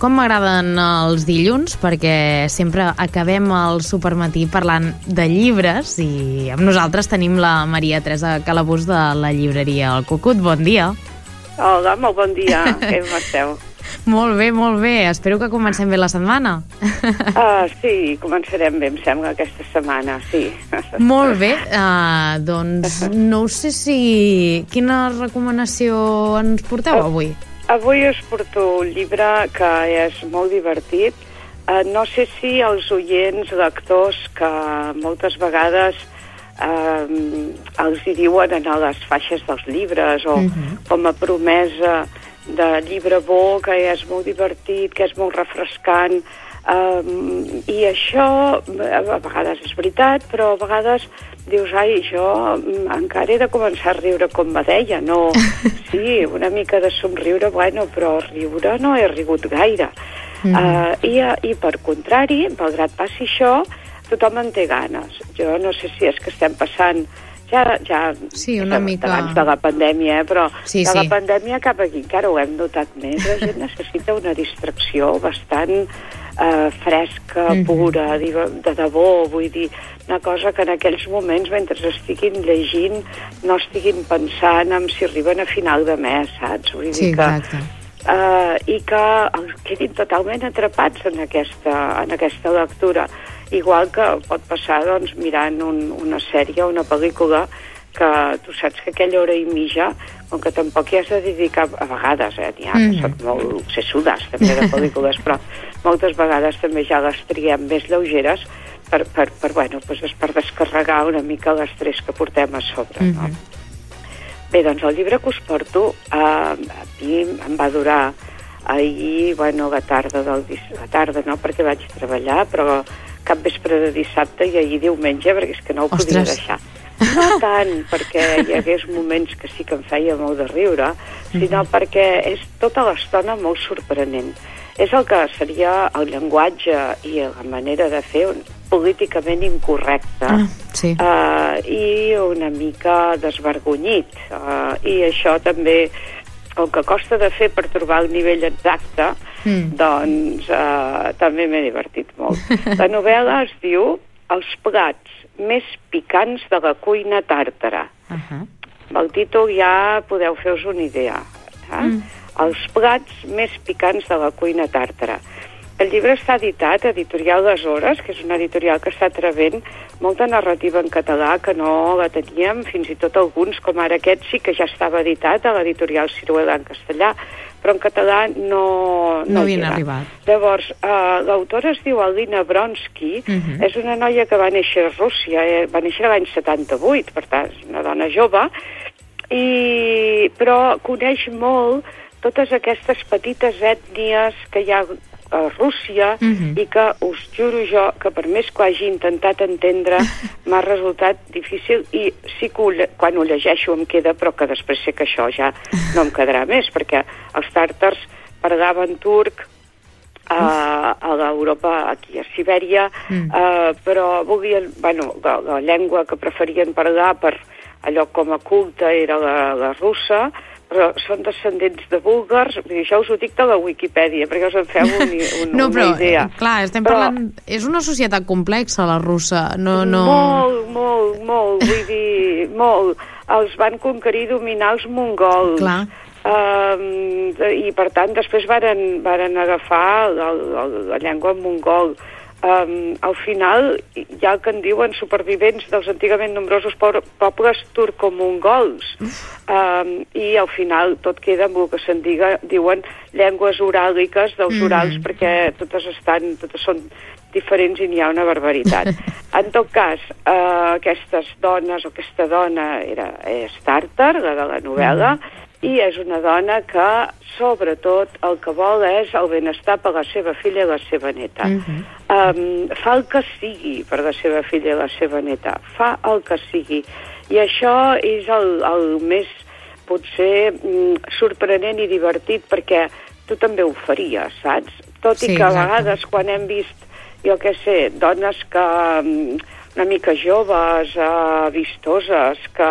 com m'agraden els dilluns, perquè sempre acabem el supermatí parlant de llibres i amb nosaltres tenim la Maria Teresa Calabús de la llibreria El Cucut. Bon dia. Hola, molt bon dia. Què esteu? Molt bé, molt bé. Espero que comencem bé la setmana. Uh, sí, començarem bé, em sembla, aquesta setmana, sí. Molt bé. Uh, doncs no sé si... Quina recomanació ens porteu avui? Avui us porto un llibre que és molt divertit. Uh, no sé si els oients, lectors, que moltes vegades uh, els hi diuen a les faixes dels llibres o uh -huh. com a promesa de llibre bo, que és molt divertit, que és molt refrescant, um, i això a vegades és veritat, però a vegades dius, ai, jo encara he de començar a riure com me deia, no, sí, una mica de somriure, bueno, però riure no he rigut gaire. Mm. Uh, i, I per contrari, malgrat passi això, tothom en té ganes. Jo no sé si és que estem passant ja, ja sí, una mica... abans de la pandèmia, eh? però sí, de sí. la pandèmia cap aquí encara ho hem notat més. La gent necessita una distracció bastant eh, fresca, mm -hmm. pura, de debò, vull dir, una cosa que en aquells moments, mentre estiguin llegint, no estiguin pensant en si arriben a final de mes, saps? Vull dir sí, que, exacte. Uh, i que quedin totalment atrapats en aquesta, en aquesta lectura igual que pot passar doncs, mirant un, una sèrie o una pel·lícula que tu saps que aquella hora i mitja, com que tampoc hi has de dedicar a vegades, eh, n'hi ha mm. que són molt sessudes també de pel·lícules, però moltes vegades també ja les triem més lleugeres per, per, per, bueno, doncs per descarregar una mica l'estrès que portem a sobre, mm -hmm. no? Bé, doncs el llibre que us porto eh, a mi em va durar ahir, bueno, la tarda del la tarda no, perquè vaig treballar, però cap vespre de dissabte i ahir diumenge, perquè és que no ho Ostres. podia deixar. No tant perquè hi hagués moments que sí que em feia molt de riure, sinó perquè és tota l'estona molt sorprenent. És el que seria el llenguatge i la manera de fer políticament incorrecte ah, sí. uh, i una mica desvergonyit. Uh, I això també el que costa de fer per trobar el nivell exacte, mm. doncs uh, també m'he divertit molt. La novel·la es diu Els plats més picants de la cuina tàrtara. Uh -huh. El títol ja podeu fer-vos una idea. Eh? Mm. Els plats més picants de la cuina tàrtara. El llibre està editat a Editorial Les Hores, que és una editorial que està atrevent molta narrativa en català que no la teníem, fins i tot alguns, com ara aquest, sí que ja estava editat a l'editorial Ciruela en castellà, però en català no... No, no havien arribat. Llavors, uh, l'autora es diu Alina Bronsky, uh -huh. és una noia que va néixer a Rússia, eh, va néixer l'any 78, per tant, és una dona jove, i, però coneix molt totes aquestes petites ètnies que hi ha a Rússia uh -huh. i que us juro jo que per més que ho hagi intentat entendre m'ha resultat difícil i sí que ho, quan ho llegeixo em queda però que després sé que això ja no em quedarà més perquè els tàrtars parlaven turc a, a l'Europa, aquí a Sibèria, mm. uh, però volien, bueno, la, la llengua que preferien parlar per allò com a culte era la, la russa, però són descendents de búlgars, vull dir, això us ho dic de la Wikipedia, perquè us en feu un, un, no, però, una idea. clar, estem però, parlant... És una societat complexa, la russa, no... no... Molt, molt, molt, vull dir, molt. Els van conquerir i dominar els mongols. Clar. Um, I, per tant, després varen, varen agafar la llengua mongol. Um, al final hi ha el que en diuen supervivents dels antigament nombrosos pobles turcomongols um, i al final tot queda amb el que se'n diuen llengües oràliques dels mm. orals perquè totes estan, totes són diferents i n'hi ha una barbaritat. En tot cas, uh, aquestes dones, o aquesta dona era, és tàrtar, la de la novel·la, mm i és una dona que, sobretot, el que vol és el benestar per la seva filla i la seva neta. Uh -huh. Um, fa el que sigui per la seva filla i la seva neta. Fa el que sigui. I això és el, el més, potser, mm, sorprenent i divertit, perquè tu també ho faries, saps? Tot sí, i que a exacte. vegades, quan hem vist, jo què sé, dones que una mica joves, uh, vistoses, que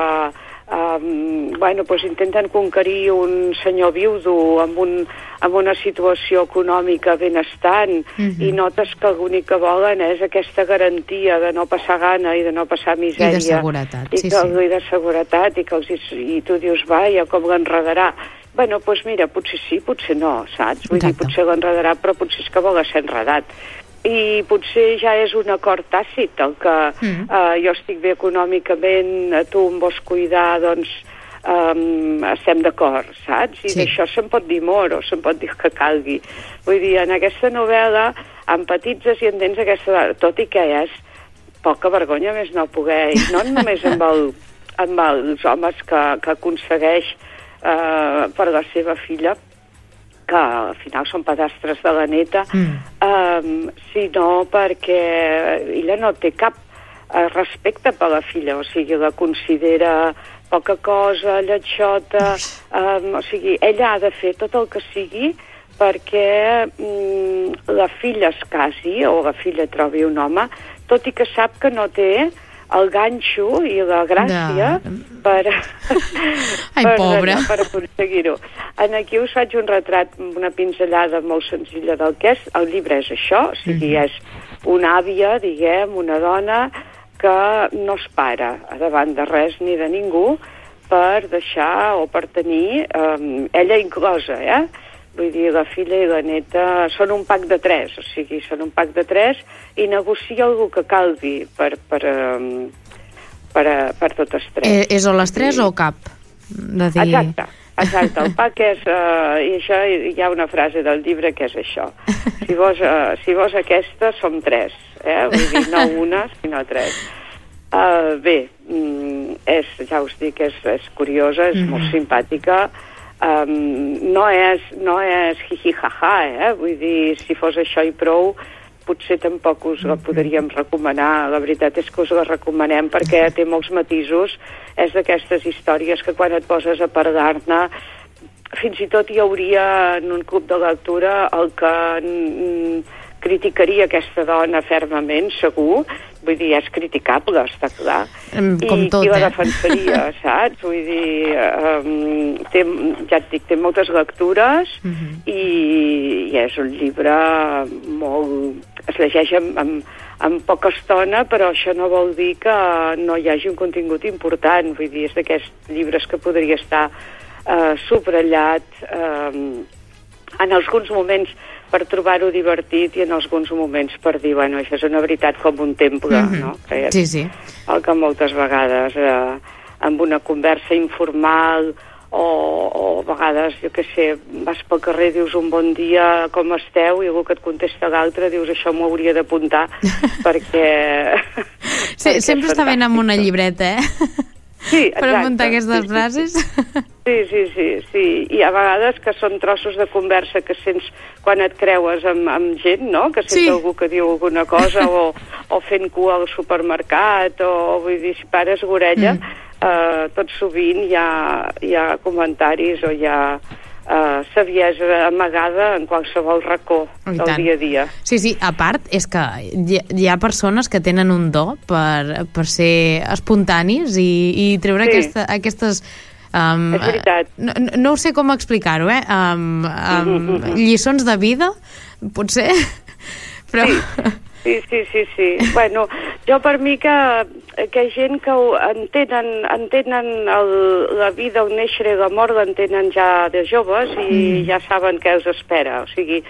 um, bueno, doncs intenten conquerir un senyor viudo amb, un, amb una situació econòmica benestant uh -huh. i notes que l'únic que volen és aquesta garantia de no passar gana i de no passar misèria. I de seguretat, i sí, que, sí. I de seguretat, i, que els, i tu dius, va, ja com l'enredarà. Bueno, doncs mira, potser sí, potser no, saps? Vull Exacte. dir, potser l'enredarà, però potser és que vol ser enredat i potser ja és un acord tàcit el que mm. uh, jo estic bé econòmicament, tu em vols cuidar, doncs um, estem d'acord, saps? I Sí. d'això se'n pot dir molt o se'n pot dir que calgui. Vull dir, en aquesta novel·la empatitzes i entens aquesta... Tot i que és poca vergonya més no poder, i no només amb, el, amb els homes que, que aconsegueix uh, per la seva filla, que al final són pedastres de la neta, Mm. um, sinó perquè ella no té cap uh, respecte per la filla, o sigui, la considera poca cosa, lletjota, um, o sigui, ella ha de fer tot el que sigui perquè mm, la filla es casi o la filla trobi un home, tot i que sap que no té el ganxo i la gràcia De- per, Ai, per, pobra. per aconseguir-ho. En aquí us faig un retrat, una pinzellada molt senzilla del que és. El llibre és això, o sigui, Mhm. és una àvia, diguem, una dona que no es para davant de res ni de ningú per deixar o per tenir, eh, ella inclosa, eh? Vull dir, la filla i la neta són un pack de tres, o sigui, són un pack de tres i negocia algú que calgui per, per, eh, per, a, per totes tres. Eh, és o les tres Sí. o cap? De dir... Exacte, exacte. El pack és... Uh, I això hi ha una frase del llibre que és això. Si vols, uh, si vols aquesta, som tres. Eh? Vull dir, no una, sinó tres. Uh, bé, mm, és, ja us dic, és, és curiosa, és mm -hmm. molt simpàtica. Um, no és, no és jiji-jaja, eh? Vull dir, si fos això i prou, potser tampoc us la podríem recomanar. La veritat és que us la recomanem perquè té molts matisos. És d'aquestes històries que quan et poses a parlar-ne fins i tot hi hauria en un club de lectura el que criticaria aquesta dona fermament, segur. Vull dir, és criticable, està clar. Em, com I tot, qui la eh? defensaria, saps? Vull dir, um, té, ja et dic, té moltes lectures Mhm. i, i és un llibre molt... es llegeix amb, amb, amb poca estona, però això no vol dir que no hi hagi un contingut important. Vull dir, és d'aquests llibres que podria estar eh, subratllat eh, en alguns moments per trobar-ho divertit i en alguns moments per dir, bueno, això és una veritat com un temple, Mhm. no? Que Sí, sí. el que moltes vegades eh, amb una conversa informal o, o a vegades, jo què sé, vas pel carrer, dius un bon dia, com esteu, i algú que et contesta l'altre, dius això m'ho hauria d'apuntar perquè... sí perquè sempre és està ben amb una llibreta, eh? Sí, per exacte. apuntar aquestes Sí, sí, frases. Sí, sí, sí, sí. I a vegades que són trossos de conversa que sents quan et creues amb, amb gent, no? Que sents Sí. algú que diu alguna cosa o, o fent cua al supermercat o, vull dir, si pares l'orella, mm. eh, tot sovint hi ha, hi ha comentaris o hi ha eh, saviesa amagada en qualsevol racó I del tant. dia a dia. Sí, sí, a part és que hi, hi ha persones que tenen un do per, per ser espontanis i, i treure Sí. aquesta, aquestes... Um, És veritat. No, no- no ho sé com explicar-ho, eh? Um, um, lliçons de vida, potser, però... Sí, sí, sí, sí. Bueno, jo per mi que, que gent que ho entenen, entenen el, la vida, el néixer i la mort, l'entenen ja de joves i mm. ja saben què els espera. O sigui,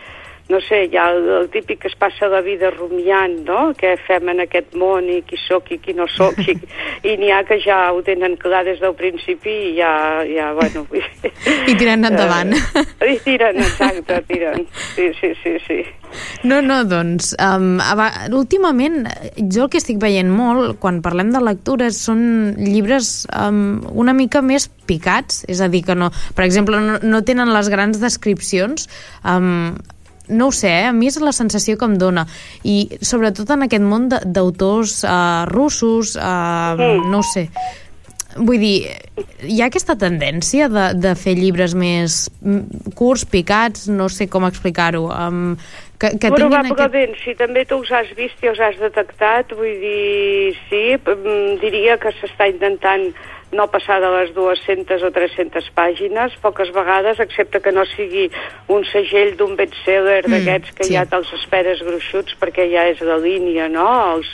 no sé, hi ha el, el típic que es passa la vida rumiant, no?, què fem en aquest món i qui sóc i qui no sóc, i, i n'hi ha que ja ho tenen clar des del principi i ja, ja bueno... I tiren endavant. Eh, I tiren, exacte, tiren. Sí, sí, sí, sí. No, no, doncs, um, últimament jo el que estic veient molt quan parlem de lectures són llibres um, una mica més picats, és a dir, que no, per exemple, no, no tenen les grans descripcions, um, no ho sé, eh? a mi és la sensació que em dona i sobretot en aquest món d'autors uh, russos uh, Mm. no sé vull dir, hi ha aquesta tendència de, de fer llibres més mm, curts, picats, no sé com explicar-ho, um, que, que tinguin aquest... Probablement, si també tu els has vist i els has detectat, vull dir, sí, mm, diria que s'està intentant no passar de les 200 o 300 pàgines, poques vegades, excepte que no sigui un segell d'un bestseller mm, d'aquests que sí. ja te'ls esperes gruixuts perquè ja és la línia, no? Els,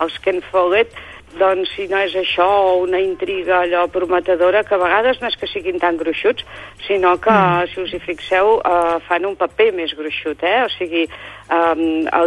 els Ken Follett, doncs si no és això o una intriga allò prometedora, que a vegades no és que siguin tan gruixuts, sinó que, mm. si us hi fixeu, uh, fan un paper més gruixut, eh? O sigui, um,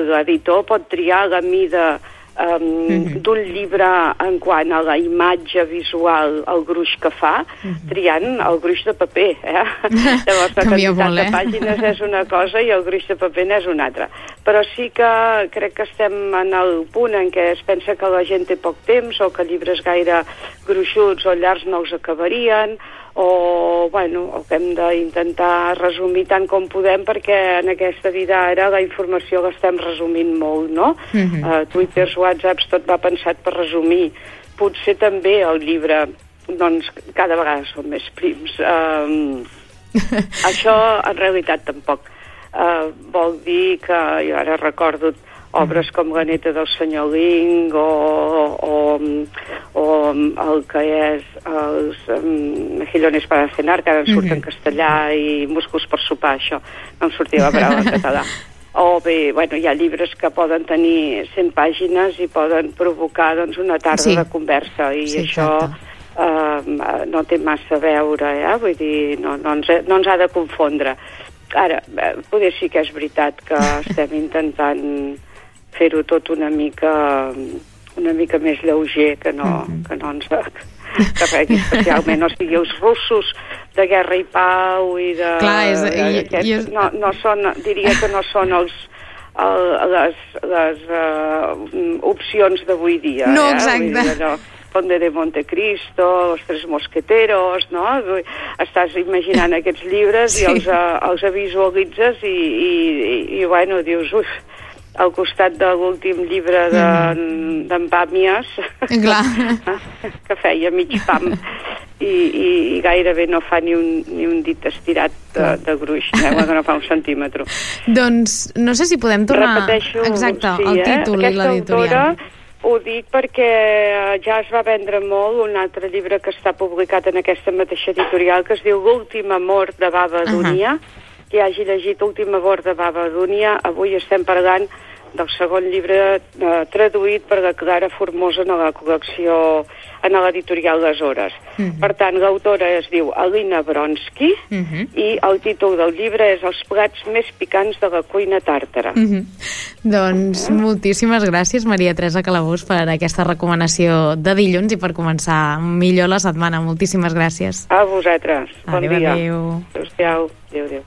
l'editor pot triar la mida um, mm -hmm. d'un llibre en quant a la imatge visual, el gruix que fa, mm -hmm. triant el gruix de paper. Eh? Llavors, la quantitat molt, eh? de pàgines és una cosa i el gruix de paper n'és una altra. Però sí que crec que estem en el punt en què es pensa que la gent té poc temps o que llibres gaire gruixuts o llargs no els acabarien o, bueno, o que hem d'intentar resumir tant com podem perquè en aquesta vida ara la informació l'estem resumint molt, no? Mm -hmm. uh, Twitters, Whatsapps, tot va pensat per resumir. Potser també el llibre, doncs, cada vegada són més prims. Um, això, en realitat, tampoc uh, vol dir que, jo ara recordo obres com La neta del senyor Ling o, o, o el que és els um, para cenar, que ara en surt en castellà i Musclos per sopar, això no em sortia la paraula en català o bé, bueno, hi ha llibres que poden tenir 100 pàgines i poden provocar doncs, una tarda Sí. de conversa i Sí, això eh, no té massa a veure, eh? vull dir, no, no, ens, no ens ha de confondre. Ara, eh, poder sí que és veritat que estem intentant fer-ho tot una mica una mica més lleuger que no, Mhm. que no ens carregui especialment, o sigui, els russos de guerra i pau i de... Clar, és- de- i- i és- no, no són, diria que no són els el, les, les uh, opcions d'avui dia. No, eh? exacte. Dir, no, Conde de Montecristo, Los Tres Mosqueteros, no? Estàs imaginant aquests llibres Sí. i els, uh, els visualitzes i, i, i, i bueno, dius, uf, al costat de l'últim llibre d'en Mm. de, Pàmies, Clar. que feia mig pam i, i, i gairebé no fa ni un, ni un dit estirat de, de gruix, eh? que no fa un centímetre. Doncs no sé si podem tornar... Repeteixo, Exacte, sí, el eh? títol i Aquesta l'editorial. ho dic perquè eh, ja es va vendre molt un altre llibre que està publicat en aquesta mateixa editorial que es diu L'últim amor de Baba. Dunia. Qui hagi llegit L'últim amor de Baba Dunia, avui estem parlant del segon llibre eh, traduït per la Clara Formosa en la col·lecció en l'editorial Les Hores. Mhm. Per tant, l'autora es diu Alina Bronsky Mhm. i el títol del llibre és Els plats més picants de la cuina tàrtara. Mhm. Doncs moltíssimes gràcies, Maria Teresa Calabús, per aquesta recomanació de dilluns i per començar millor la setmana. Moltíssimes gràcies. A vosaltres. Bon Adéu, dia. adéu. Adéu-siau. Adéu, adéu.